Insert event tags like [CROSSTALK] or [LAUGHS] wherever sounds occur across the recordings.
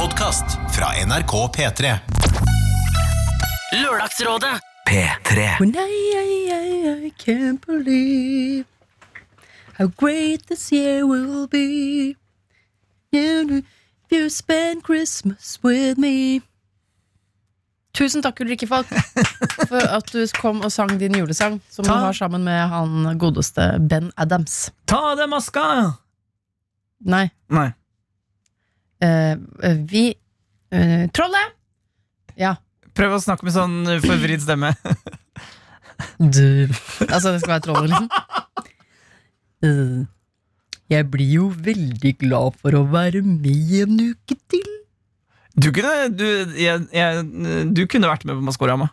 podkast fra NRK P3. Lørdagsrådet P3. When I, I, I, I can't believe how great this year will be. If you spend Christmas with me. Tusen takk, Ulrikke Falk, for at du kom og sang din julesang, som du har sammen med han godeste Ben Adams. Ta av deg maska! Nei, Nei. Eh, eh, vi uh, Trollet! Ja. Prøv å snakke med sånn forvridd stemme. [LAUGHS] Du Altså, det skal være trollet, liksom. Uh, Jeg blir jo veldig glad for å være med en uke til. Du kunne, du, jeg, jeg, du kunne vært med på Maskorama.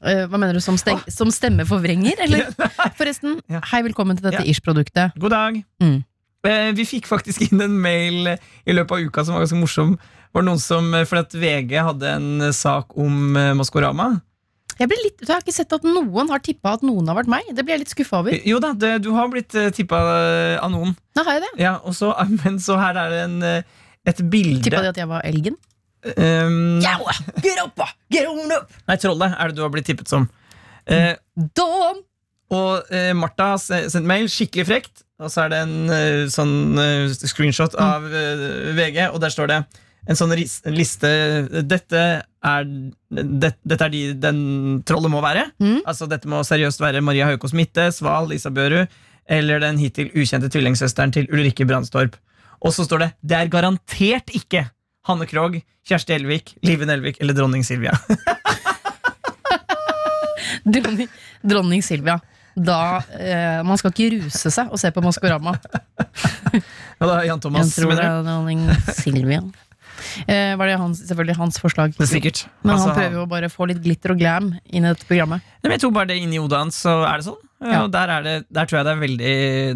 Eh, hva mener du, som, steng, som stemmeforvrenger, eller? [LAUGHS] Forresten, Ja. hei, velkommen til dette Ja. Ish-produktet. God dag. Mm. Eh, Vi fikk faktisk inn en mail i løpet av uka som var ganske morsom. Var det noen som, eh, fordi at VG hadde en eh, sak om eh, Maskorama. Jeg, litt, jeg har ikke sett at noen har tippa at noen har vært meg. Det blir jeg litt skuffa over. Jo da, det, du har blitt tippa av noen. Nå har jeg det. Ja, og så, [LAUGHS] men så her er det en, eh, et bilde Tippa de at jeg var elgen? Um, Get up! Get on up! Nei, Trollet er det du har blitt tippet som. Uh, Dawn! Og eh, Martha sendt mail, skikkelig frekt. Og så er det en eh, sånn eh, screenshot av eh, VG, og der står det en sånn liste Dette er, det, dette er de den trollet må være. Mm. Altså Dette må seriøst være Maria Haukås Mitte, Sval, Lisa Børu eller den hittil ukjente tvillingsøsteren til Ulrikke Brandstorp. Og så står det Det er garantert ikke Hanne Krogh, Kjersti Elvik, Live Nelvik eller dronning Silvia. [LAUGHS] Dronning, dronning Silvia. Da, eh, man skal ikke ruse seg og se på Maskorama. Ja da Jan Thomas, Jeg tror det mener du? er dronning Silvia. Eh, var det hans, selvfølgelig hans forslag. Det er sikkert. Men Altså, han prøver jo bare å få litt glitter og glam inn i dette programmet. Nei, men jeg tror bare det inni hodet hans, så er det sånn. Ja. Og der, er det, der tror jeg det er veldig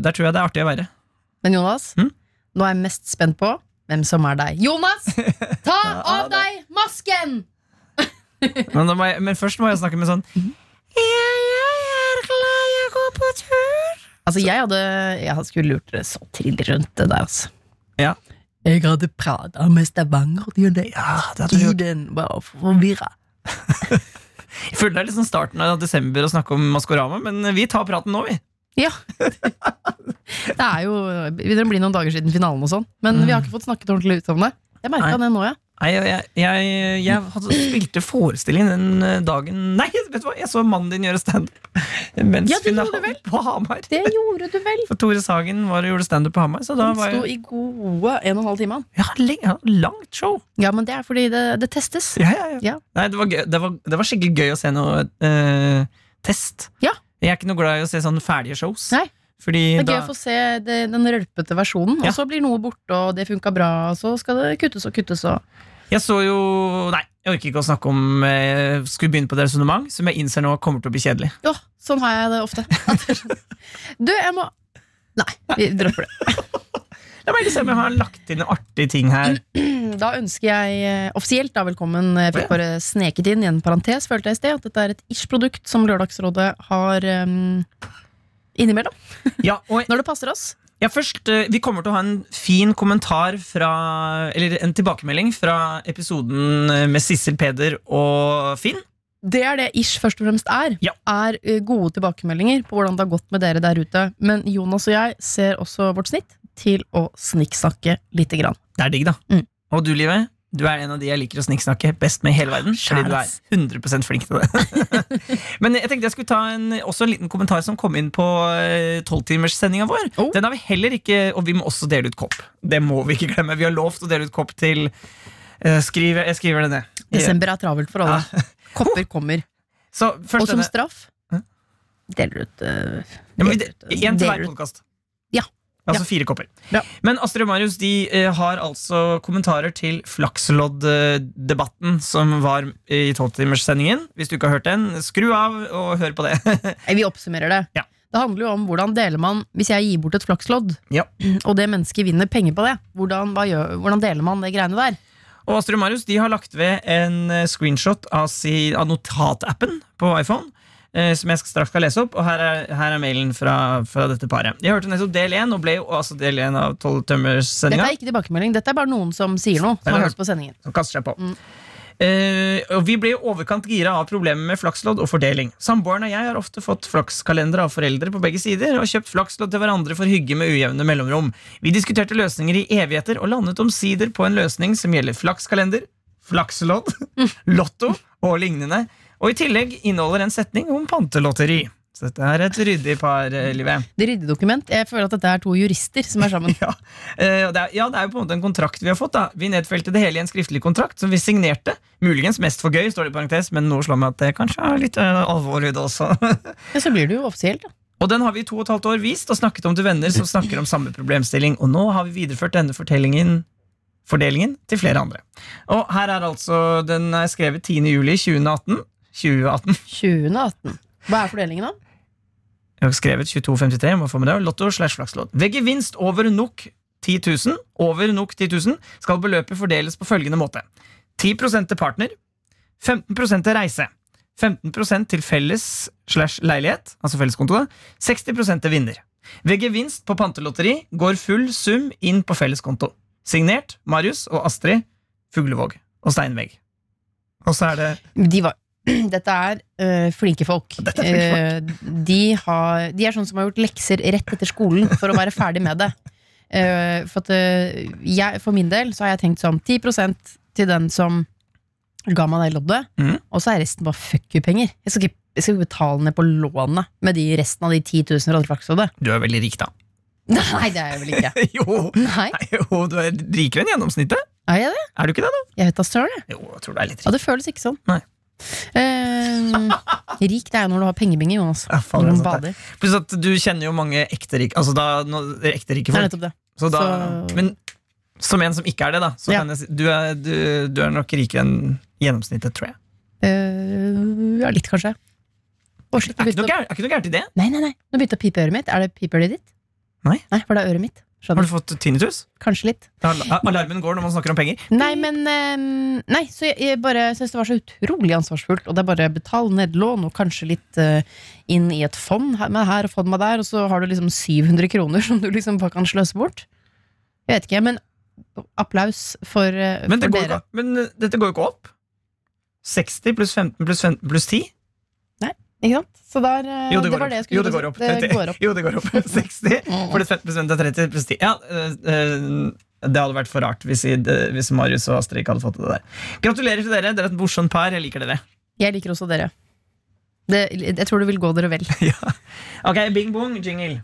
Der tror jeg det er artig å være. Men Jonas, Mm? nå er jeg mest spent på hvem som er deg. Jonas! Ta [LAUGHS] av deg masken! Men, da må jeg, men først må jeg snakke med sånn Jeg er går på tur. Altså, jeg hadde Jeg skulle lurt dere så trill rundt det der, altså. Ja. Jeg hadde prata med Stavanger-dialekt. Ja, det hadde du gjort. Tiden var forvirra. [LAUGHS] Jeg føler det er liksom starten av desember å snakke om Maskorama, men vi tar praten nå, vi. Ja. det er jo Det blir noen dager siden finalen og sånn, men vi har ikke fått snakket ordentlig ut om det. Jeg merka det nå, ja. Nei, jeg, jeg, jeg, hadde spilte forestilling den eh, dagen Nei, vet du hva, jeg så mannen din gjøre standup mens Ja, det gjorde du vel. på Hamar. Det gjorde du vel. For Tore Sagen var og gjorde standup på Hamar, så da Han var sto jeg i gode en og en halv time. ja, ja, Langt show. Ja, men det er fordi det, det testes. Ja, ja, ja. Ja. Nei, det var, gøy. Det, var, det var skikkelig gøy å se noe eh, test. Ja. Jeg er ikke noe glad i å se sånne ferdige shows. Nei. Fordi Det er da, gøy å få se det, den rølpete versjonen, Ja. og så blir noe borte, og det funka bra, og så skal det kuttes og kuttes og Jeg så jo Nei, jeg orker ikke å snakke om eh, Skulle begynne på et resonnement, som jeg innser nå kommer til å bli kjedelig. Ja, sånn har jeg det ofte. [LAUGHS] Sånn, Du, jeg må Nei, vi dropper det. La meg se om jeg har lagt inn en artig ting her. [CLEARS THROAT] Da ønsker jeg eh, offisielt da velkommen. Jeg fikk bare sneket inn i en parentes, følte jeg i sted, at dette er et ish-produkt som Lørdagsrådet har um, innimellom. Ja, og [LAUGHS] Når det passer oss. ja, først, eh, Vi kommer til å ha en fin kommentar fra Eller en tilbakemelding fra episoden eh, med Sissel Peder og Finn. Det er det ish først og fremst er. Ja. Er eh, gode tilbakemeldinger på hvordan det har gått med dere der ute. Men Jonas og jeg ser også vårt snitt til å snikksnakke lite grann. Det er digg, da. Mm. Og du, Live, du er en av de jeg liker å snikksnakke best med i hele verden. Fordi du er Skjæls. 100 flink til det. [LAUGHS] Men jeg tenkte jeg skulle ta en, også en liten kommentar som kom inn på tolvtimerssendinga vår. Oh. Den har vi heller ikke Og vi må også dele ut kopp. Det må vi ikke glemme. Vi har lovt å dele ut kopp til uh, skriv, Jeg skriver det ned. Desember er travelt for alle. [LAUGHS] Kopper kommer. Så Og som straff deler du ut uh, Ja, men vi, en til hver deler podkast. Altså fire kopper. Men Astrid og Marius de eh, har altså kommentarer til Flakslodd-debatten som var i tolvtimerssendingen. Hvis du ikke har hørt den, skru av og hør på det. [LAUGHS] Vi oppsummerer det. Ja. Det handler jo om hvordan deler man Hvis jeg gir bort et flakslodd, Ja. [CLEARS THROAT] og det mennesket vinner penger på det, hvordan, gjør, hvordan deler man det greiene der? Og Astrid og Marius de har lagt ved en eh, screenshot av, si, av notatappen på iPhone. Eh, som jeg straks skal lese opp. Og her er, her er mailen fra, fra dette paret. Jeg hørte nettopp del én, og ble jo altså del én av Dette er ikke tilbakemelding, dette er bare noen som sier noe. Som har hørt på sendingen Som kaster seg på. Mm. Uh, og Vi ble i overkant gira av problemet med flakslodd og fordeling. Samboeren og jeg har ofte fått flakskalendere av foreldre på begge sider og kjøpt flakslodd til hverandre for hygge med ujevne mellomrom. Vi diskuterte løsninger i evigheter og landet omsider på en løsning som gjelder flakskalender, flakslodd, lotto og lignende. Og i tillegg inneholder en setning om pantelotteri. Så dette er et ryddig par, eh, livet. Det ryddig dokument. Jeg føler at dette er to jurister som er sammen. [LAUGHS] Ja, eh, det er, ja, det er jo på en måte en kontrakt vi har fått. da Vi nedfelte det hele i en skriftlig kontrakt som vi signerte. Muligens mest for gøy, står det i parentes, men nå slår meg at det kanskje er litt uh, alvor i det også. [LAUGHS] Ja, så blir det jo offisielt. Da. og den har vi i to og et halvt år vist og snakket om til venner som snakker om samme problemstilling. Og nå har vi videreført denne fortellingen fordelingen til flere andre. Og her er altså Den er skrevet 10. juli 2018. 2018. 2018. Hva er fordelingen, da? Jeg har skrevet 2253, må få med det, Lotto slash flakslodd. Ved gevinst over NOK 10 000, over NOK 10 000 skal beløpet fordeles på følgende måte. 10% til partner, 15% til reise, 15 til felles slash leilighet, altså felleskonto, da, 60 til vinner. Ved gevinst på pantelotteri går full sum inn på felleskonto. Signert Marius og Astrid Fuglevåg og Steinvegg. Og så er det De var [CLEARS THROAT] dette er øh, flinke folk. Er flinke Eh, de, har, de er sånne som har gjort lekser rett etter skolen for å være ferdig med det. Uh, [LAUGHS] for, at, uh, jeg, for min del så har jeg tenkt sånn 10% til den som ga meg det loddet, mm. og så er resten bare fuck you-penger. Jeg skal ikke jeg skal betale ned på lånet med de resten av de 10 000 fra flaksoddet. Du er veldig rik, da. [LAUGHS] Nei, det er jeg vel ikke. [LAUGHS] jo, Nei, nei, jo, du er rikere enn gjennomsnittet. er jeg det? Er du ikke det, da? Jeg vet da søren. jeg. Jo, jeg tror du er litt Ja, rik. det føles ikke sånn. Nei. Eh, rik det er jo når du har pengebinge, Jonas. Ja, faen, Når du er bader. Pluss at du kjenner jo mange ekte rike Altså da, no, ekte rike Det er det. Så da, Så- Men som en som ikke er det, da, så Ja. kan jeg si du er, du, du er nok rikere enn gjennomsnittet, tror jeg. Eh, ja, litt, kanskje. Er ikke noe er ikke noe gærent i det? Nei, nei, nei. Nå begynte å pipe øret mitt. Er det pipeøret ditt? Nei. Nei, For det er øret mitt. Har du fått tinnitus? Kanskje litt. Alarmen går når man snakker om penger. Nei, men eh, Nei, så jeg, jeg bare syns det var så utrolig ansvarsfullt. Og det er bare betal ned lån, og kanskje litt eh, inn i et fond med her og fond med der, og så har du liksom 700 kroner som du liksom bare kan sløse bort. Jeg vet ikke, men applaus for, eh, Men, det for går dere. ikke, men dette går jo ikke opp. 60 pluss 15 pluss 15 pluss 10? Ikke sant? Så der, eh, Jo, det går var opp. det jeg skulle Jo, det går opp. Det går opp. Jo, det går opp. [LAUGHS] 60 pluss 15 pluss 15 er 30 pluss 10. Ja, øh, øh, det hadde vært for rart hvis, hvis Marius og Astrid ikke hadde fått det der. Gratulerer til dere. Dere er et morsomt par. Jeg liker dere. Jeg liker også dere. Det, jeg tror det vil gå dere vel. [LAUGHS] ja. Ok, bing bong, jingle.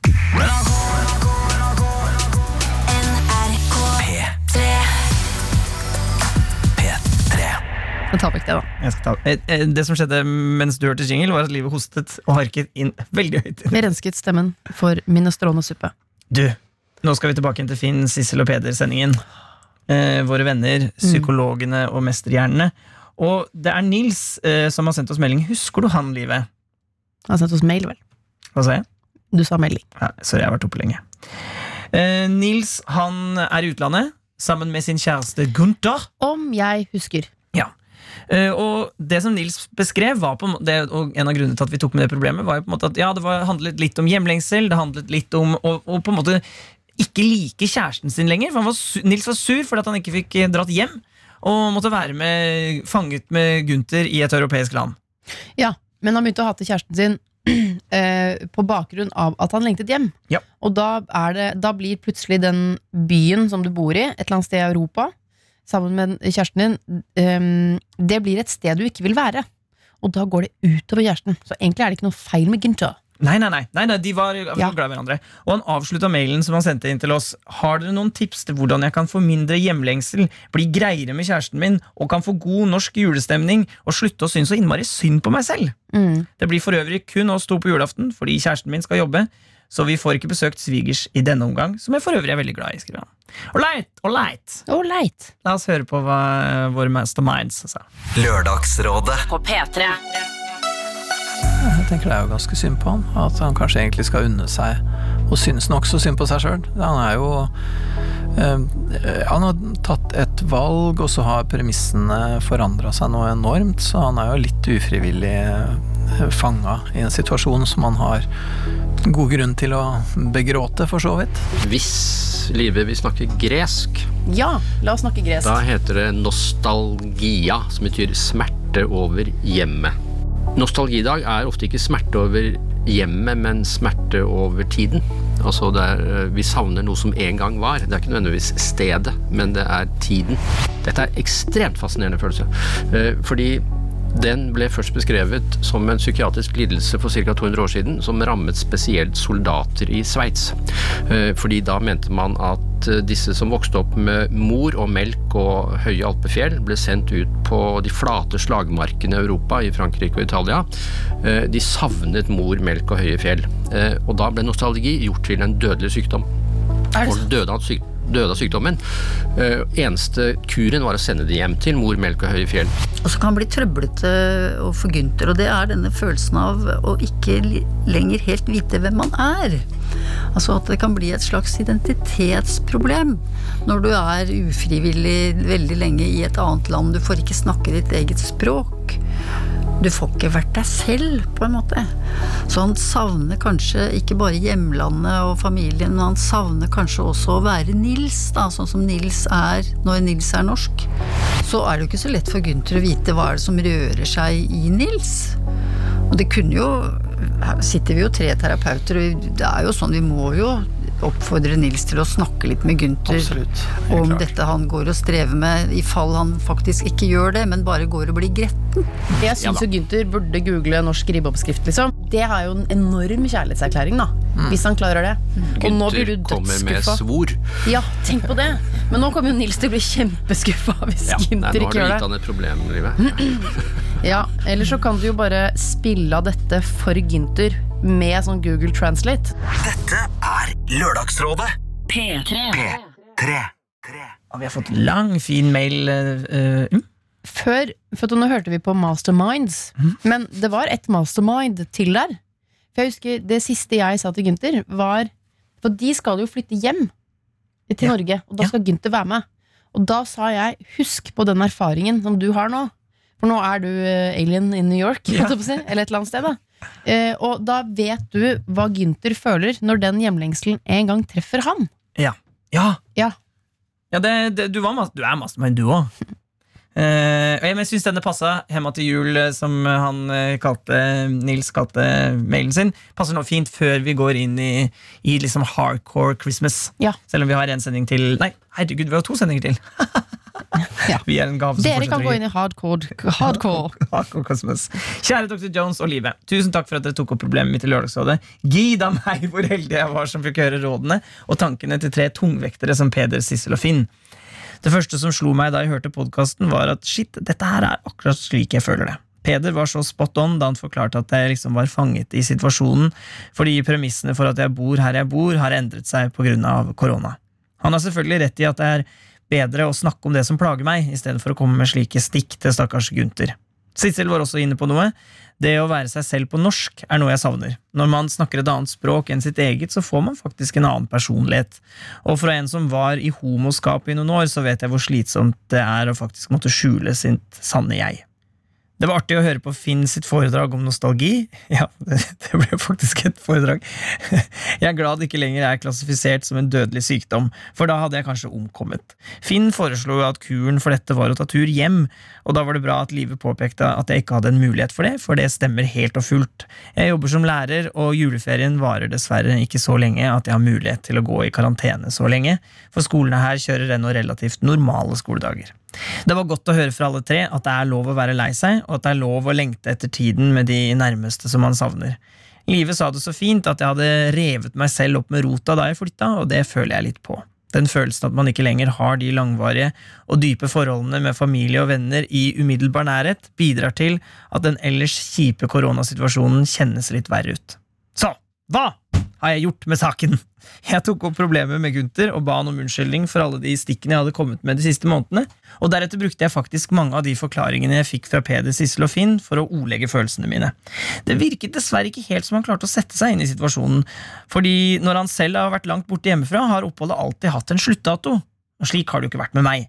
Men ta vekk det, da. Jeg ta. Eh, eh, Det som skjedde mens du hørte jingle, var at livet hostet og harket inn veldig høyt. Vi rensket stemmen for minestronesuppe. Du, nå skal vi tilbake til Finn, Sissel og Peder-sendingen. Eh, våre venner, psykologene og mesterhjernene. Og det er Nils eh, som har sendt oss melding. Husker du han, Livet? Han har sendt oss mail, vel. Hva sa jeg? Du sa melding. Ja, sorry, jeg har vært oppe lenge. Eh, Nils han er i utlandet sammen med sin kjæreste Gunther. Om jeg husker. Eh, og det som Nils beskrev, var på, det, og en av grunnene til at vi tok med det problemet, var jo på en måte at ja, det var, handlet litt om hjemlengsel, det handlet litt om å på en måte ikke like kjæresten sin lenger. For han var Nils var sur fordi at han ikke fikk eh, dratt hjem, og måtte være med, fanget med Gunther i et europeisk land. Ja, men han begynte å hate kjæresten sin [CLEARS THROAT] eh, på bakgrunn av at han lengtet hjem. Ja. Og da, er det, da blir plutselig den byen som du bor i, et eller annet sted i Europa, sammen med kjæresten din, ehm, det blir et sted du ikke vil være. Og da går det utover kjæresten. Så egentlig er det ikke noe feil med Günther. Nei, nei, nei, nei, de var, var Ja. glad i hverandre. Og han avslutta mailen som han sendte inn til oss. Har dere noen tips til hvordan jeg kan få mindre hjemlengsel, bli greiere med kjæresten min og kan få god norsk julestemning og slutte å synes så innmari synd på meg selv? Mm. Det blir for øvrig kun oss to på julaften fordi kjæresten min skal jobbe, så vi får ikke besøkt svigers i denne omgang, som jeg for øvrig er veldig glad i. skriver han. Ålreit, ålreit. Ålreit. La oss høre på hva våre masterminds sa. Lørdagsrådet. På P3. Jeg tenker det er jo ganske synd på han. At han kanskje egentlig skal unne seg og synes nokså synd på seg sjøl. Han er jo øh, Han har tatt et valg, og så har premissene forandra seg noe enormt, så han er jo litt ufrivillig fanga i en situasjon som man har god grunn til å begråte, for så vidt. Hvis Live vil snakke gresk, Ja, la oss snakke gresk. da heter det nostalgia, som betyr smerte over hjemmet. Nostalgidag er ofte ikke smerte over hjemmet, men smerte over tiden. Altså det er, eh, Vi savner noe som en gang var. Det er ikke nødvendigvis stedet, men det er tiden. Dette er ekstremt fascinerende følelse. Eh, Fordi den ble først beskrevet som en psykiatrisk lidelse for ca. 200 år siden, som rammet spesielt soldater i Sveits. Eh, Fordi da mente man at eh, disse som vokste opp med mor og melk og høye alpefjell, ble sendt ut på de flate slagmarkene i Europa, i Frankrike og Italia. Eh, De savnet mor, melk og høye fjell. Og da ble nostalgi gjort til en dødelig sykdom. Folk døde av, syk døde av sykdommen. Eh, Eneste kuren var å sende de hjem til mor, melk og høye fjell. Og så kan han bli trøblete og for Gunther, og det er denne følelsen av å ikke lenger helt vite hvem man er. Altså at det kan bli et slags identitetsproblem når du er ufrivillig veldig lenge i et annet land. Du får ikke snakke ditt eget språk. Du får ikke vært deg selv, på en måte. Så han savner kanskje ikke bare hjemlandet og familien, men han savner kanskje også å være Nils, da, sånn som Nils er når Nils er norsk. Så er det jo ikke så lett for Gunther å vite hva er det som rører seg i Nils. Og det kunne jo Her sitter vi jo tre terapeuter, og det er jo sånn vi må jo oppfordre Nils til å snakke litt med Gunther Absolutt. Om klart. dette han går og strever med, i fall han faktisk ikke gjør det, men bare går og blir gretten. Jeg syns jo Gunther burde google norsk ribbeoppskrift, liksom. Det er jo en enorm kjærlighetserklæring, da. Hvis han klarer det. Og nå blir du Gunther kommer med dødsskuffa. svor. Ja, tenk på det. Men nå kommer jo Nils til å bli kjempeskuffa hvis Ja, Gunther nå har ikke du gjør gitt det. han et problem, Live. Ja, Eller så kan du jo bare spille av dette for Gunther med sånn Google Translate. Dette er Lørdagsrådet. P3. P3. Og vi har fått lang, fin mail. eh, mm. Før, for Nå hørte vi på Masterminds, men det var et mastermind til der. For jeg husker Det siste jeg sa til Gunther, var For de skal jo flytte hjem til Ja. Norge, og da Ja. skal Gunther være med. Og da sa jeg husk på den erfaringen som du har nå. For nå er du eh, alien in New York, Ja. eller et eller annet sted. da Eh, Og da vet du hva Gynter føler når den hjemlengselen en gang treffer han. Ja. Ja, Ja. ja det, det, du, var, du er mastermind, du òg. Eh, jeg syns denne passa Hemma til jul, eh, som han eh, kalte Nils kalte mailen sin, passer nå fint før vi går inn i, i liksom hardcore Christmas. Ja. Selv om vi har en sending til Nei, herregud, vi har to sendinger til! [LAUGHS] Ja. Vi er en gave som Dere kan gå inn i hardcore. hardcore. [LAUGHS] Hardcore Christmas. Kjære Dr. Jones og Live. Tusen takk for at dere tok opp problemet mitt i Lørdagsrådet. Gid av meg hvor heldig jeg var som fikk høre rådene og tankene til tre tungvektere som Peder, Sissel og Finn. Det første som slo meg da jeg hørte podkasten, var at shit, dette her er akkurat slik jeg føler det. Peder var så spot on da han forklarte at jeg liksom var fanget i situasjonen, fordi premissene for at jeg bor her jeg bor, har endret seg pga. korona. Han har selvfølgelig rett i at det er bedre å snakke om det som plager meg, i stedet for å komme med slike stikk til stakkars Gunther. Sissel var også inne på noe. Det å være seg selv på norsk er noe jeg savner. Når man snakker et annet språk enn sitt eget, så får man faktisk en annen personlighet. Og fra en som var i homoskap i noen år, så vet jeg hvor slitsomt det er å faktisk måtte skjule sitt sanne jeg. Det var artig å høre på Finn sitt foredrag om nostalgi. [LAUGHS] Ja, det ble faktisk et foredrag. [LAUGHS] Jeg er glad det ikke lenger er klassifisert som en dødelig sykdom, for da hadde jeg kanskje omkommet. Finn foreslo at kuren for dette var å ta tur hjem, og da var det bra at Live påpekte at jeg ikke hadde en mulighet for det, for det stemmer helt og fullt. Jeg jobber som lærer, og juleferien varer dessverre ikke så lenge at jeg har mulighet til å gå i karantene så lenge, for skolene her kjører ennå relativt normale skoledager. Det var godt å høre fra alle tre at det er lov å være lei seg, og at det er lov å lengte etter tiden med de nærmeste som man savner. Live sa det så fint at jeg hadde revet meg selv opp med rota da jeg flytta, og det føler jeg litt på. Den følelsen at man ikke lenger har de langvarige og dype forholdene med familie og venner i umiddelbar nærhet, bidrar til at den ellers kjipe koronasituasjonen kjennes litt verre ut. Så, hva har jeg gjort med saken? Jeg tok opp problemet med Gunther og ba han om unnskyldning for alle de stikkene jeg hadde kommet med de siste månedene, og deretter brukte jeg faktisk mange av de forklaringene jeg fikk fra Peder, Sissel og Finn for å ordlegge følelsene mine. Det virket dessverre ikke helt som han klarte å sette seg inn i situasjonen, fordi når han selv har vært langt borte hjemmefra, har oppholdet alltid hatt en sluttdato, og slik har det jo ikke vært med meg.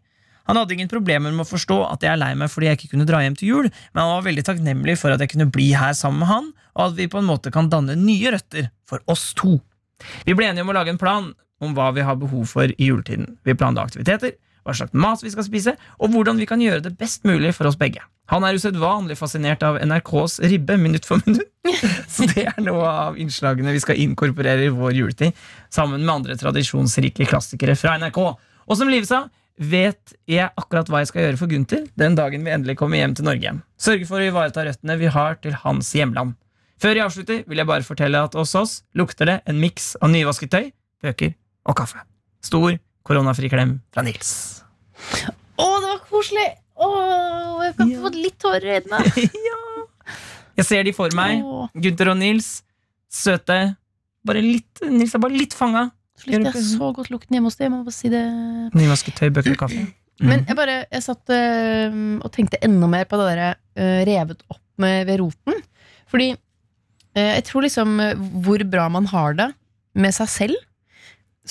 Han hadde ingen problemer med å forstå at jeg er lei meg fordi jeg ikke kunne dra hjem til jul, men han var veldig takknemlig for at jeg kunne bli her sammen med han, og at vi på en måte kan danne nye røtter for oss to. Vi ble enige om å lage en plan om hva vi har behov for i juletiden. Vi planla aktiviteter, hva slags mat vi skal spise, og hvordan vi kan gjøre det best mulig for oss begge. Han er usedvanlig fascinert av NRKs ribbe minutt for minutt, [LAUGHS] så det er noe av innslagene vi skal inkorporere i vår juletid, sammen med andre tradisjonsrike klassikere fra NRK. Og som Live sa, vet jeg akkurat hva jeg skal gjøre for Gunther den dagen vi endelig kommer hjem til Norge. Sørge for å ivareta røttene vi har til hans hjemland. Før jeg avslutter, vil jeg bare fortelle at hos oss lukter det en miks av nyvasket tøy, bøker og kaffe. Stor koronafri klem fra Nils. Å, det var koselig! Å, jeg kan få litt tårer i øynene. [LAUGHS] Jeg ser de for meg. Gunther og Nils. Søte. Bare litt, Nils er bare litt fanga. så likte jeg så godt lukten hjemme hos deg. Jeg må bare si det. Nyvasket tøy, bøker og kaffe. Men jeg bare Jeg satt øh, og tenkte enda mer på det derre øh, revet opp med ved roten. Fordi jeg tror liksom øh, hvor bra man har det med seg selv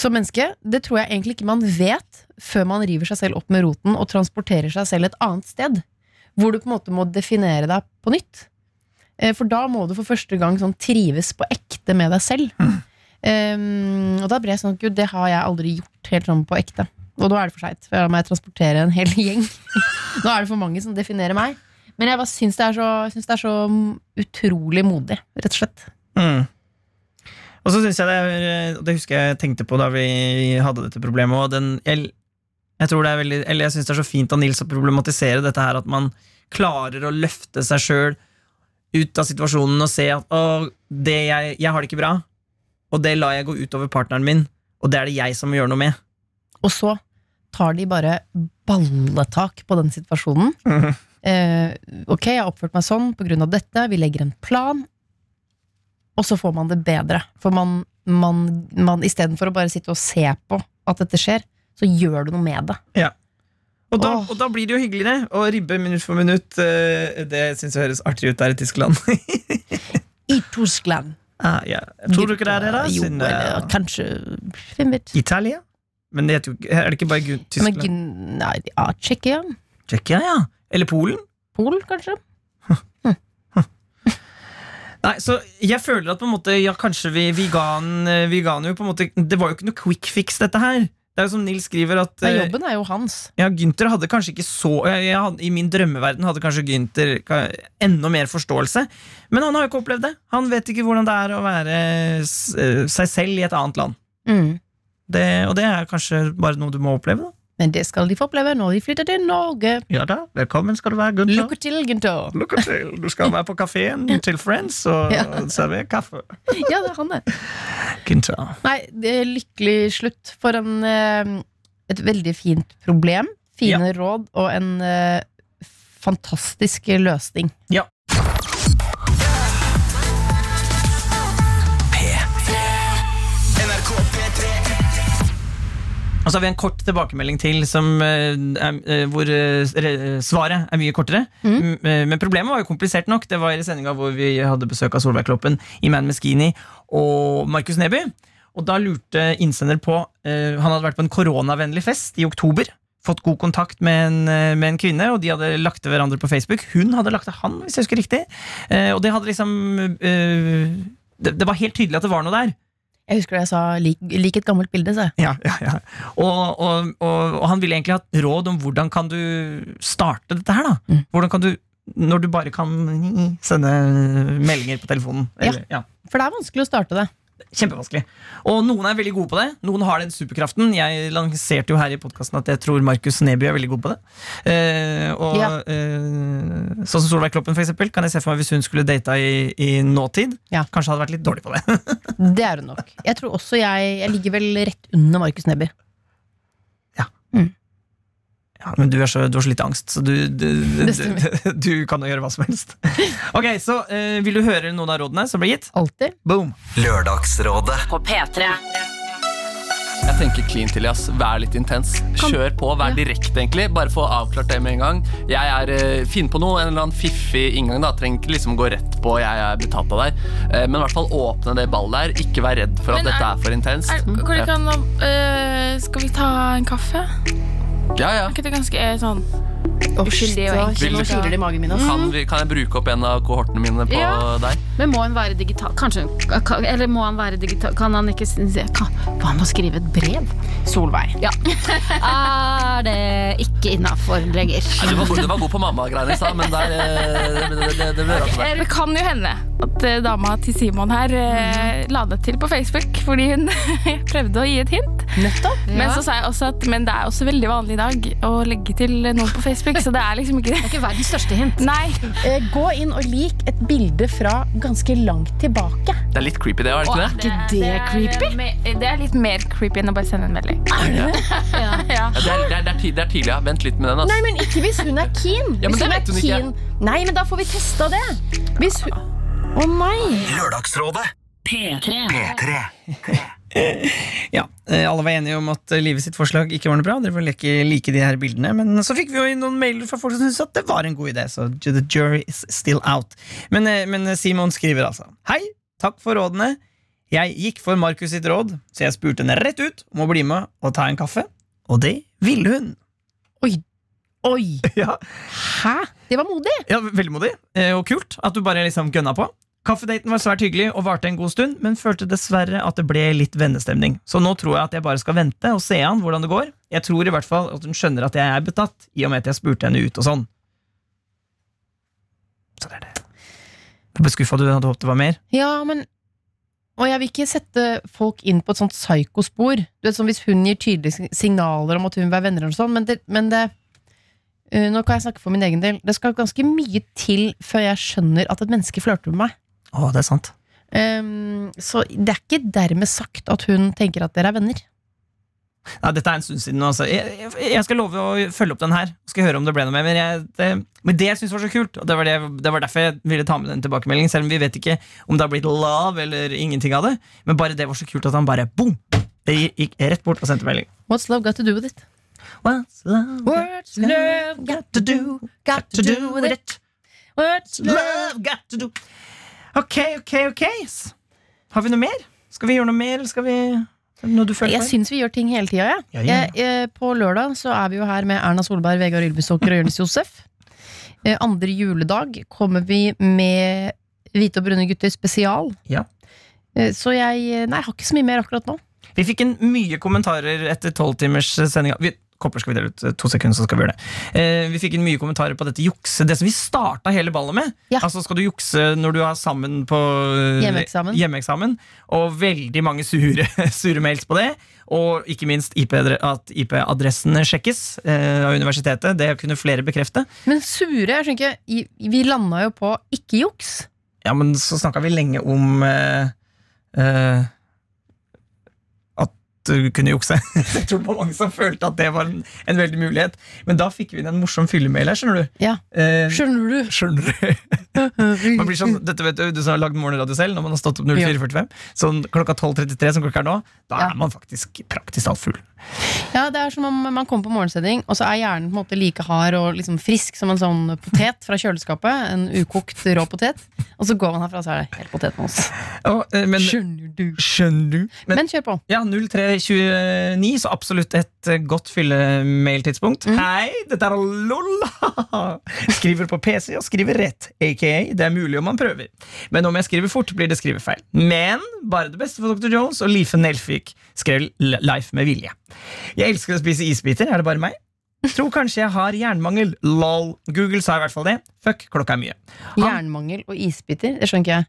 som menneske, det tror jeg egentlig ikke man vet før man river seg selv opp med roten og transporterer seg selv et annet sted. Hvor du på en måte må definere deg på nytt. Eh, For da må du for første gang sånn trives på ekte med deg selv. Um, og da ble jeg sånn Gud, det har jeg aldri gjort helt sånn på ekte. Og nå er det for seint, for da må jeg transportere en hel [LAUGHS] gjeng. nå er det for mange som definerer meg. Men jeg bare syns det, det er så utrolig modig, rett og slett. Mm. Og så synes jeg det er, det husker jeg tenkte på da vi hadde dette problemet, og den, jeg, jeg tror det er veldig, eller jeg synes det er så fint av Nils å problematisere dette her, at man klarer å løfte seg sjøl ut av situasjonen og se at å, det jeg, jeg har det ikke bra, og det lar jeg gå utover partneren min, og det er det jeg som må gjøre noe med. Og så tar de bare balletak på den situasjonen. Mhm. [LAUGHS] Eh, ok, jeg har oppført meg sånn av dette, vi legger en plan, og så får man det bedre. For man, man, man istedenfor å bare sitte og se på at dette skjer, så gjør du noe med det. Og da, og da blir det jo hyggelig, å ribbe minutt for minutt, eh, det syns jeg høres artig ut der i Tyskland. [LAUGHS] I Tyskland. ah, ja. Tror du ikke det er det, da? Jo, Siden, eh, eller kanskje Hvem vet? Italia? Men det heter jo, er det ikke bare Tyskland? Men, nei, ja, Tsjekkia? Tsjekkia, ja. Eller Polen? Polen, kanskje? [LAUGHS] Nei, så jeg føler at på en måte Ja, kanskje vi, vi, ga han, eh, jo på en måte Det var jo ikke noe quick fix, dette her. Det er jo som Nils skriver at Nei, eh, jobben er jo hans. ja, Gynter hadde kanskje ikke så jeg, jeg hadde, I min drømmeverden hadde kanskje Gynter enda mer forståelse. Men han har jo ikke opplevd det. Han vet ikke hvordan det er å være eh, seg selv i et annet land. Mm. Det, og det er kanskje bare noe du må oppleve. da Men det skal de få oppleve når de flytter til Norge. Ja da, Velkommen skal du være, Gunther. Lykke til, Gunther. Lykke til. Du skal være på kafeen [LAUGHS] til Friends og Ja. servere kaffe. Ja, det er han, det. Gunther. Nei, det er lykkelig slutt for en, eh, et veldig fint problem. Fine råd og en eh, fantastisk løsning. Ja. Og så har vi en kort tilbakemelding til som, eh, er, eh, hvor eh, svaret er mye kortere. M- eh, Men problemet var jo komplisert nok. Det var i sendinga hvor vi hadde besøk av Solveig Kloppen, Iman Meskini og Markus Neby. Og da lurte innsender på Han hadde vært på en koronavennlig fest i oktober. Fått god kontakt med en, med en kvinne, og de hadde lagt til hverandre på Facebook. Hun hadde lagt til han, hvis jeg husker riktig. Og det hadde liksom det, det var helt tydelig at det var noe der. Jeg husker det jeg sa lik, lik et gammelt bilde, sa jeg. Ja, ja, ja. Og, og, og, og han ville egentlig hatt råd om hvordan kan du starte dette her. da Mm. Hvordan kan du, Når du bare kan sende meldinger på telefonen. Eller, ja. For det er vanskelig å starte det. Kjempevanskelig. Og noen er veldig gode på det. Noen har den superkraften. Jeg lanserte jo her i podkasten at jeg tror Markus Neby er veldig god på det. Eh, og Ja. eh, Sånn som Solveig Kloppen, for eksempel, kan jeg se for meg hvis hun skulle data i, i nåtid. Ja. Kanskje hadde vært litt dårlig på det. [LAUGHS] Det er hun nok. Jeg tror også jeg Jeg ligger vel rett under Markus Neby. Ja, men du, er så, du har så lite angst, så du, du, du, du, [LAUGHS] du kan jo gjøre hva som helst. Ok, så uh, Vil du høre noen av rådene som ble gitt? Alltid. Boom! Lørdagsrådet På P3. Jeg tenker clean til, ass. Vær litt intens. Kjør på, vær direkte, egentlig. Bare få avklart det med en gang. Jeg er uh, Finn på noe, en eller annen fiffig inngang. da Trenger ikke liksom gå rett på 'jeg er betalt av deg'. Eh, men i hvert fall åpne det ballet der. Ikke vær redd for at er- dette er for intenst. Er, kan, uh, skal vi ta en kaffe? Ja, ja. Er ikke det ganske eh, sånn Uskyldig og enkelt. Nå kiler det i magen min. ass. Kan, vi, kan jeg bruke opp en av kohortene mine på Ja. deg? Men må han være digital? Kanskje kan, Eller må han være digital? Kan han ikke kan, Hva med å skrive et brev? Solveig. Ja. er det ikke innafor lenger? Nei, du, var, god- du var god på mamma-greiene i stad, men der, eh, det, det, det, det det, det, det, det Det kan jo hende at eh, dama til Simon her eh, la det til på Facebook fordi hun [LAUGHS] prøvde å gi et hint. Nettopp. Men så sa jeg også at men det er også veldig vanlig i dag å legge til noe på Facebook, så det er liksom ikke Det er ikke verdens største hint. [LAUGHS] Nei. Eh, gå inn og lik et bilde fra ganske langt tilbake. Det er litt creepy, det, er det ikke det? ikke det creepy? er me- Det er litt mer creepy enn å bare sende en melding. [LAUGHS] Ja. Ja. Ja, det, er, det, er, det, er tidlig, det er ja. Vent litt med den. Altså. Nei, men ikke hvis hun er keen. Ja, men hvis det hun vet er hun ikke. keen. Nei, men da får vi testa det. Hvis hun Å nei! Lørdagsrådet. P3. P3. [LAUGHS] Ja, eh, Alle var enige om at livet sitt forslag ikke var noe bra. Dere får leke, like de her bildene Men så fikk vi jo inn noen mailer fra folk som syntes at det var en god idé. Så the jury is still out. Men, eh, men Simon skriver altså Hei, takk for rådene. Jeg gikk for Markus sitt råd, så jeg spurte henne rett ut om å bli med og ta en kaffe. Og det ville hun. Oi. [LAUGHS] Ja, Hæ? Det var modig. ja Veldig modig eh, og kult at du bare liksom gønna på. Kaffedaten var svært hyggelig og varte en god stund, men følte dessverre at det ble litt vennestemning. Så nå tror jeg at jeg bare skal vente og se an hvordan det går. Jeg tror i hvert fall at hun skjønner at jeg er betatt, i og med at jeg spurte henne ut og sånn. Så det er det. Jeg ble skuffa, du hadde håpet det var mer. Ja, men Og jeg vil ikke sette folk inn på et sånt psykospor. Du vet, sånn Hvis hun gir tydelige signaler om at hun vil være venner, og sånn, men det, men det Nå kan jeg snakke for min egen del. Det skal ganske mye til før jeg skjønner at et menneske flørter med meg. Å, det er sant. Um, så det er ikke dermed sagt at hun tenker at dere er venner. Nei, dette er en stund siden. Altså. Jeg, jeg, jeg skal love å følge opp den her. Skal høre om det ble noe mer. Men, jeg, det, men det jeg syns var så kult, og det var, det, det var derfor jeg ville ta med den tilbakemeldingen, selv om vi vet ikke om det har blitt love eller ingenting av det, men bare det var så kult at han bare boom! Det gikk rett bort og sendte melding. What's love got to do with it? What's love What's love got to do, got to do with it? What's love got to do Ok, ok, ok. Har vi noe mer? Skal vi gjøre noe mer, eller skal vi Jeg syns vi gjør ting hele tida, ja. Ja, ja, ja. Eh, på lørdag så er vi jo her med Erna Solberg, Vegard Ylvisåker og Jonis Josef. Eh, andre juledag kommer vi med Hvite og brune gutter spesial. Ja. Eh, så jeg Nei, jeg har ikke så mye mer akkurat nå. Vi fikk en mye kommentarer etter tolvtimers sendinga. Kopper skal vi dele ut eh, to sekunder, så skal vi gjøre det. Eh, vi fikk inn mye kommentarer på dette jukse, det som vi starta hele ballet med. Ja. Altså Skal du jukse når du er sammen på eh, Hjemmeeksamen. hjemmeeksamen, Og veldig mange sure, [LAUGHS] sure mails på det. Og ikke minst IP at IP-adressen sjekkes eh, av universitetet. Det kunne flere bekrefte. Men sure, jeg skjønner ikke Vi landa jo på ikke juks. Ja, men så snakka vi lenge om eh, eh, at du kunne jukse. [LAUGHS] Jeg tror det var mange som følte at det var en, en veldig mulighet. Men da fikk vi inn en morsom fyllemail her, skjønner du. Ja. Eh, Skjønner du? skjønner du? [LAUGHS] Man blir sånn, dette vet Du, du som har lagd morgenradio selv, når man har stått opp 04.45, sånn klokka 12.33 som klokka er nå, da Ja. er man faktisk praktisk talt full. Ja, det er som om man kommer på morgensending, og så er hjernen på en måte like hard og liksom frisk som en sånn potet fra kjøleskapet. En ukokt rå potet. Og så går man herfra, så er det helt potetmos. Og, eh, men, Skjønner du? skjønner du? Men, Men kjør på. Ja, 0329, så absolutt et eh, godt fyllemailtidspunkt. Hei, dette er lol! Skriver på PC og skriver rett, aka det er mulig om man prøver. Men om jeg skriver fort, blir det skrivefeil. Men bare det beste for Dr. Jones og Life Nelfik skrev Leif med vilje. Jeg elsker å spise isbiter, er det bare meg? Tror kanskje jeg har jernmangel. Lol. Google sa i hvert fall det. Fuck, klokka er mye. Han- Jernmangel og isbiter? Det skjønner ikke jeg.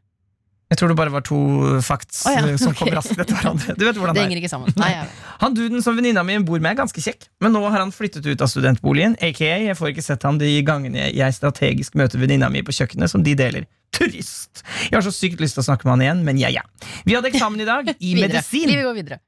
Jeg tror det bare var to facts oh, ja, [LAUGHS] okay. som kom raskt etter hverandre. Du vet hvordan Det det er. henger ikke sammen. Nei. [LAUGHS] Han duden som venninna mi bor med, er ganske kjekk, men nå har han flyttet ut av studentboligen. AKA, jeg får ikke sett han de gangene jeg strategisk møter venninna mi på kjøkkenet, som de deler. Turist! Jeg har så sykt lyst til å snakke med han igjen, men ja, ja. Vi hadde eksamen i dag i [LAUGHS] medisin. Livet går videre.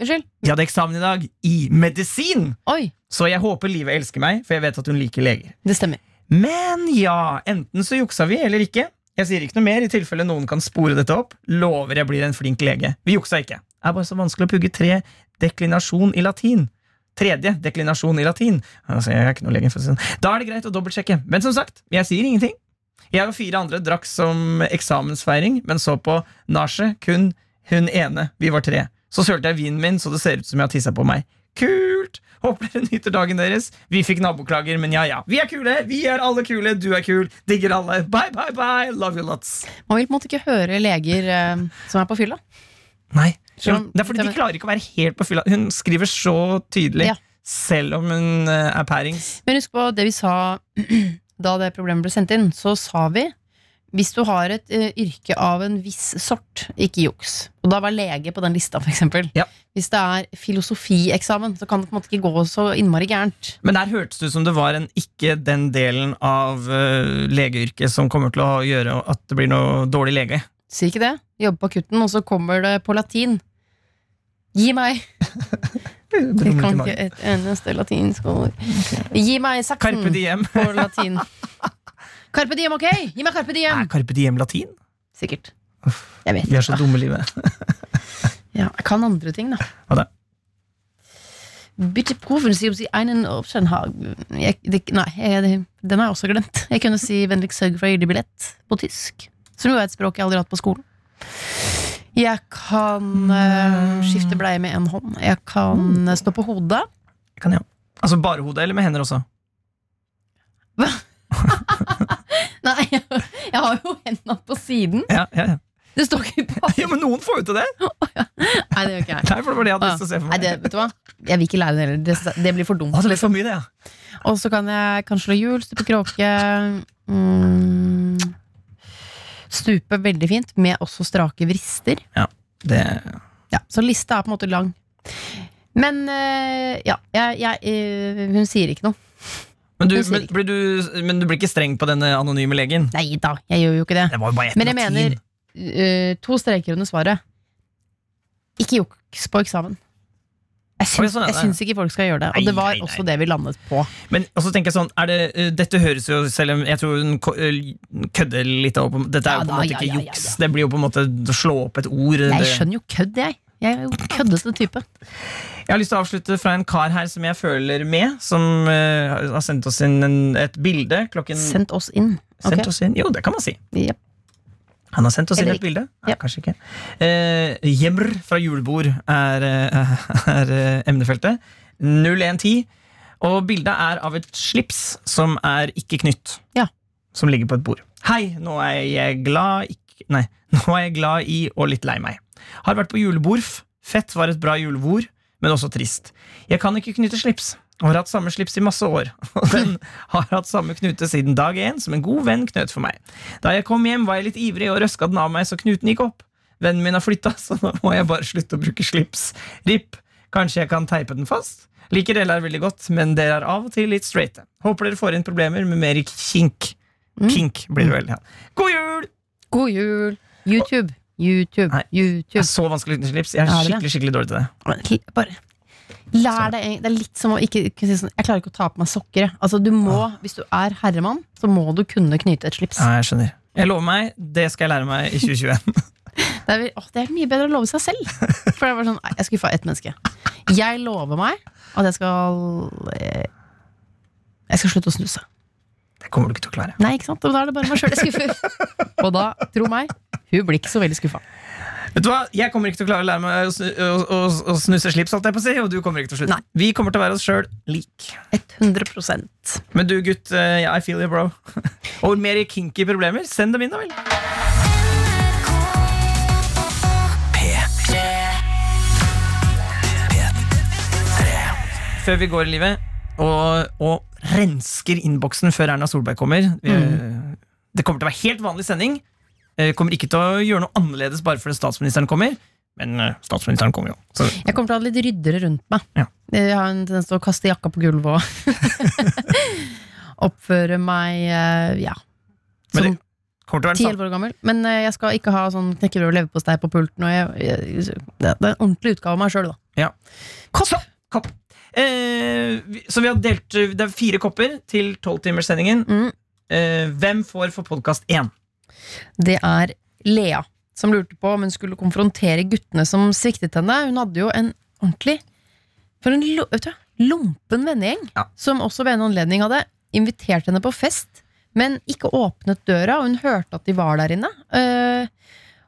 Unnskyld? Vi hadde eksamen i dag i medisin! Oi, Så jeg håper livet elsker meg, for jeg vet at hun liker leger. det stemmer. Men ja, enten så juksa vi eller ikke. Jeg sier ikke noe mer i tilfelle noen kan spore dette opp. Lover jeg blir en flink lege. Vi juksa ikke. Det er bare så vanskelig å pugge tre deklinasjon i latin. Tredje deklinasjon i latin. Altså, jeg er ikke noe lege sånn. Da er det greit å dobbeltsjekke. Men som sagt, jeg sier ingenting. Jeg og fire andre drakk som eksamensfeiring, men så på nachet kun hun ene. Vi var tre. Så sølte jeg vinen min så det ser ut som jeg har tissa på meg. Kult! Håper dere nyter dagen deres. Vi fikk naboklager, men ja ja. Vi er kule! Vi er alle kule! Du er kul! Digger alle! Bye, bye, bye! Love you lots. Man vil på en måte ikke høre leger eh, som er på fylla. Nei. Om- det er fordi de klarer ikke å være helt på fylla. Hun skriver så tydelig, Ja. selv om hun eh, er pærings. Men husk på det vi sa [CLEARS THROAT] da det problemet ble sendt inn. Så sa vi hvis du har et uh, yrke av en viss sort, ikke juks. Og da var lege på den lista, eksempel. Ja. Hvis det er filosofieksamen, så kan det på en måte ikke gå så innmari gærent. Men der hørtes det ut som det var en ikke den delen av uh, legeyrket som kommer til å gjøre at det blir noe dårlig lege. Sier ikke det? Jobber på akutten, og så kommer det på latin. Gi meg! [LAUGHS] Jeg kan ikke et eneste latinsk ord. Gi meg sakten på latin. [LAUGHS] Carpe diem, ok? Gi meg carpe diem! Er carpe diem latin? Sikkert. Jeg vet Vi er så dumme i livet. [LAUGHS] Ja, jeg kan andre ting, da. Hva da? Bitte profen si om sie einen Option har jeg, det, Nei, jeg, den har jeg også glemt. Jeg kunne si 'vennligst sørg for gyldig billett' på tysk. Som jo er et språk jeg aldri har hatt på skolen. Jeg kan eh, skifte bleie med én hånd. Jeg kan eh, stå på hodet. Kan jeg. Altså bare hodet, eller med hender også? Nei, [LAUGHS] jeg har jo hendene på siden. Ja, ja, ja. Det står ikke på [LAUGHS] ja, Men noen får jo til det! [LAUGHS] Nei, det gjør ikke jeg. Nei, for det var det jeg hadde lyst til å se for Nei, det, vet du hva? Jeg vil ikke lære det heller. Det, det blir for dumt. Å, det ble for mye, det, ja. Og så kan jeg kan slå hjul, stupe kråke mm, Stupe veldig fint, med også strake vrister. Det, Ja, så lista er på en måte lang. Men eh, ja, jeg, jeg, eh, hun sier ikke noe. Men, du, men, blir du, men du blir ikke streng på denne anonyme legen? Nei da, jeg gjør jo ikke det. Det var jo bare Men jeg latin. mener eh, to streker under svaret. Ikke juks på eksamen. Jeg syns, sånn jeg syns ikke folk skal gjøre det. Og det var nei, nei. også det vi landet på. Men også tenker jeg sånn det, uh, Dette høres jo Selv om jeg tror hun eh, kødder litt opp Dette er Ja jo på en måte ja, ikke ja, ja, juks. ja. Det blir jo på en måte å slå opp et ord. Jeg skjønner jo kødd, jeg. Jeg er jo køddete type. Jeg har lyst til å avslutte fra en kar her som jeg føler med, som uh, har sendt oss inn en, et bilde klokken Sendt oss inn. Sendt oss inn, Jo, det kan man si. Yep. Han har sendt oss inn et bilde. Ja, yep. Kanskje ikke. Uh, Jemr fra julebord er, uh, [LAUGHS] er eh, emnefeltet. 0110. Og bildet er av et slips som er ikke knytt. Ja. Som ligger på et bord. Hei, nå er jeg glad ikke, Nei, [LAUGHS] nå er jeg glad i og litt lei meg. Har vært på julebord. Fett var et bra julebord, men også trist. Jeg kan ikke knytte slips. Og har hatt samme slips i masse år. [LAUGHS] Og den har hatt samme knute siden dag én, som en god venn knøt for meg. Da jeg kom hjem, var jeg litt ivrig og røska den av meg, så knuten gikk opp. Vennen min har flytta, [LAUGHS] så nå må jeg bare slutte å bruke slips. RIP. Kanskje jeg kan teipe den fast? Liker dere veldig godt, men dere er av og til litt straighte. Håper dere får inn problemer med mer kink. Mm. Kink blir det vel. Ja. God jul! God jul! YouTube. YouTube. Nei. Det er så vanskelig uten slips. Jeg er er skikkelig skikkelig dårlig til det. Men Bare lær deg Det er litt som å ikke, si sånn Jeg klarer ikke å ta på meg sokker. Altså, du må, Hvis du er herremann, så må du kunne knyte et slips. Ja, jeg skjønner. Jeg lover meg, det skal jeg lære meg i 2021. [LAUGHS] Det er, å, det er mye bedre å love seg selv. For det var sånn, Jeg skuffa ett menneske. Jeg lover meg at jeg skal eh, Jeg skal slutte å snuse. Det kommer du ikke til å klare. Nei, ikke sant? Og da er det bare meg sjøl jeg skuffer. [LAUGHS] Og da, tro meg, hun blir ikke så veldig skuffa. Vet du hva? Jeg kommer ikke til å klare å lære meg å, snu, å, å, å snuse slips, holdt jeg på å si, og du kommer ikke til å slutte. Nei. Vi kommer til å være oss sjøl lik. 100% Men du, gutt, eh, I feel you, bro. [LAUGHS] og mer kinky problemer, send dem inn, da vel. Før vi går i livet og, og rensker innboksen før Erna Solberg kommer. Vi, Det kommer til å være helt vanlig sending. Eh, Kommer ikke til å gjøre noe annerledes bare fordi statsministeren kommer. Men eh, statsministeren kommer jo. Så Jeg kommer til å ha litt ryddere rundt meg. Ja. Jeg har en tendens til å kaste jakka på gulvet og [LAUGHS] oppføre meg eh, ja, som sak. 10-11 år gammel. Men eh, jeg skal ikke ha sånn knekkebrød og leverpostei på pulten. Jeg, jeg, det er en ordentlig utgave av meg sjøl, da. Ja. Kopp! kopp. Eh, så vi har delt Det er fire kopper til tolvtimerssendingen. Mm. Eh, hvem får for podkast én? Det er Lea som lurte på om hun skulle konfrontere guttene som sviktet henne. Hun hadde jo en ordentlig For en vet du, lompen vennegjeng, Ja. som også ved en anledning hadde invitert henne på fest, men ikke åpnet døra, og hun hørte at de var der inne. Eh,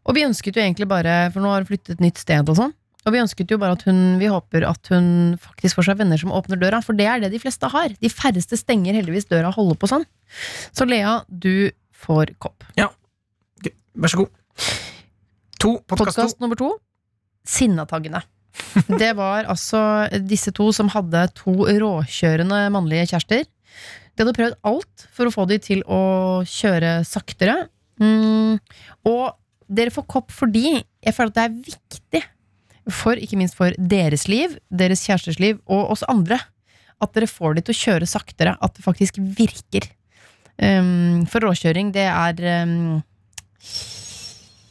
og vi ønsket jo egentlig bare, for nå har hun flyttet et nytt sted og sånn, Og vi ønsket jo bare at hun Vi håper at hun faktisk får seg venner som åpner døra, for det er det de fleste har. De færreste stenger heldigvis døra og holder på sånn. Så Lea, du får kopp. Vær så god. To. Podkast. Nummer to Sinnataggene. [LAUGHS] Det var altså disse to som hadde to råkjørende mannlige kjærester. De hadde prøvd alt for å få de til å kjøre saktere. Mm, og dere får kopp fordi jeg føler at det er viktig, for, ikke minst for deres liv, deres kjæresters liv og oss andre, at dere får de til å kjøre saktere. At det faktisk virker. Um, for råkjøring, det er um,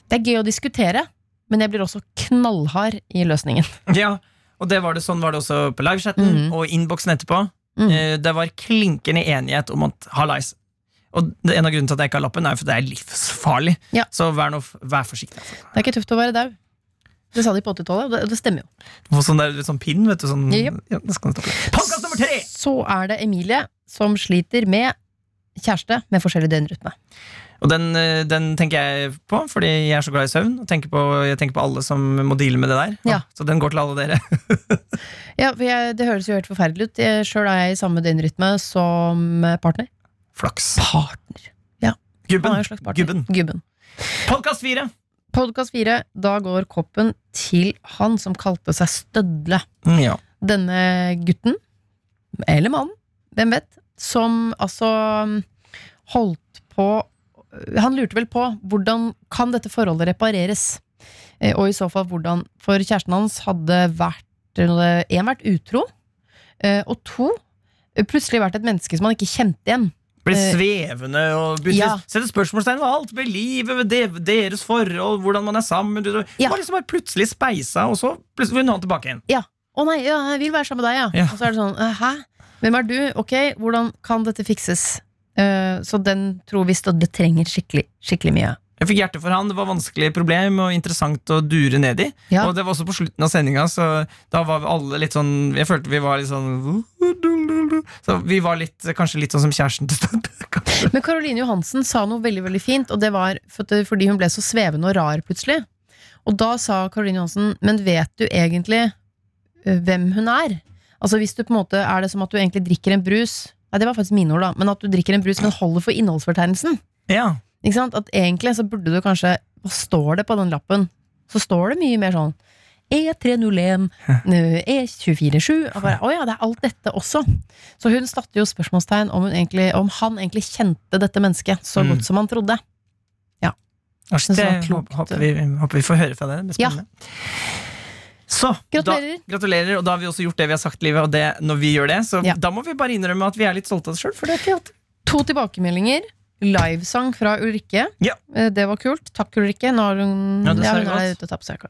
Det er gøy å diskutere, men jeg blir også knallhard i løsningen. [LAUGHS] Ja, og det var det, sånn var det også på livechatten mm. og innboksen etterpå. Mm. Det var klinkende enighet om at hallais. Og en av grunnene til at jeg ikke har lappen, er for det er livsfarlig. Ja. Så vær, nå, vær forsiktig. Det er ikke tøft å være daud. Det sa de på 80-tallet, og det, det stemmer jo. Få sånn, der, sånn pinn, vet du. Sånn, yep. ja, det skal du. Podcast nummer tre! Så er det Emilie som sliter med kjæreste med forskjellig døgnrytme. Og den, eh, den tenker jeg på, fordi jeg er så glad i søvn. Og tenker på, jeg tenker på alle som må deale med det der. Ja. Så den går til alle dere. [LAUGHS] Ja, for jeg, Det høres jo helt forferdelig ut. Sjøl er jeg i samme døgnrytme som partner. Flaks. Partner. Han Gubben. er partner. Gubben. Gubben. Podcast fire! Podkast fire. Da går koppen til han som kalte seg Stødle. Mm, Ja. Denne gutten, eller mannen, hvem vet, som altså holdt på Han lurte vel på hvordan kan dette forholdet repareres? Eh, Og i så fall hvordan For kjæresten hans hadde vært en vært utro, eh, og to plutselig vært et menneske som han ikke kjente igjen. Ble Eh, svevende og begynte ja. sette spørsmålstegn ved alt ved livet, ved deres forhold, hvordan man er sammen. Du, du. Ja. Var liksom bare plutselig speisa, og så plutselig vil han tilbake igjen. Å nei, ja, jeg vil være sammen med deg, ja. Ja. Og så er det sånn, «Eh, hæ? Hvem er du? Ok, hvordan kan dette fikses? Eh, så den tror vi Stodde trenger skikkelig, skikkelig mye. Jeg fikk hjerte for han, Det var vanskelig problem og interessant å dure ned i. Ja. Og det var også på slutten av sendinga, så da var vi alle litt sånn Jeg følte vi var litt sånn Så vi var litt, kanskje litt sånn som kjæresten til Stodde. Men Caroline Johansen sa noe veldig veldig fint, og det var fordi hun ble så svevende og rar plutselig. Og da sa Caroline Johansen, men vet du egentlig eh, hvem hun er? Altså hvis du på en måte Er det som at du egentlig drikker en brus Nei, det var faktisk mine ord, da. Men at du drikker en brus, men holder for innholdsfortegnelsen. Ja. Ikke sant? At egentlig så burde du kanskje Hva står det på den lappen? Så står det mye mer sånn E301, [LAUGHS] eh, E247 og bare, Å ja, det er alt dette også. Så hun satte jo spørsmålstegn om, egentlig, om han egentlig kjente dette mennesket så Mm. godt som han trodde. Ja. Det det håper vi, håper vi får høre fra deg. Det Ja. Så, Gratulerer. Da, gratulerer, og da har vi også gjort det vi har sagt, Livet. Og det, når vi gjør det, så Ja. da må vi bare innrømme at vi er litt stolte av oss sjøl. To tilbakemeldinger. Livesang fra Ulrikke. Ja. Eh, Det var kult. Takk, Ulrikke. Nå har hun, Ja, ja, hun er ute og tar seg.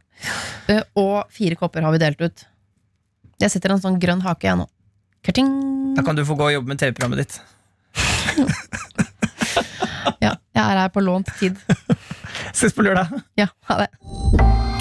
Eh, Og fire kopper har vi delt ut. Jeg setter en sånn grønn hake, jeg nå. Karting. Da kan du få gå og jobbe med TV-programmet ditt. [LAUGHS] Ja, jeg er her på lånt tid. Ses på lørdag. Ja, ha det.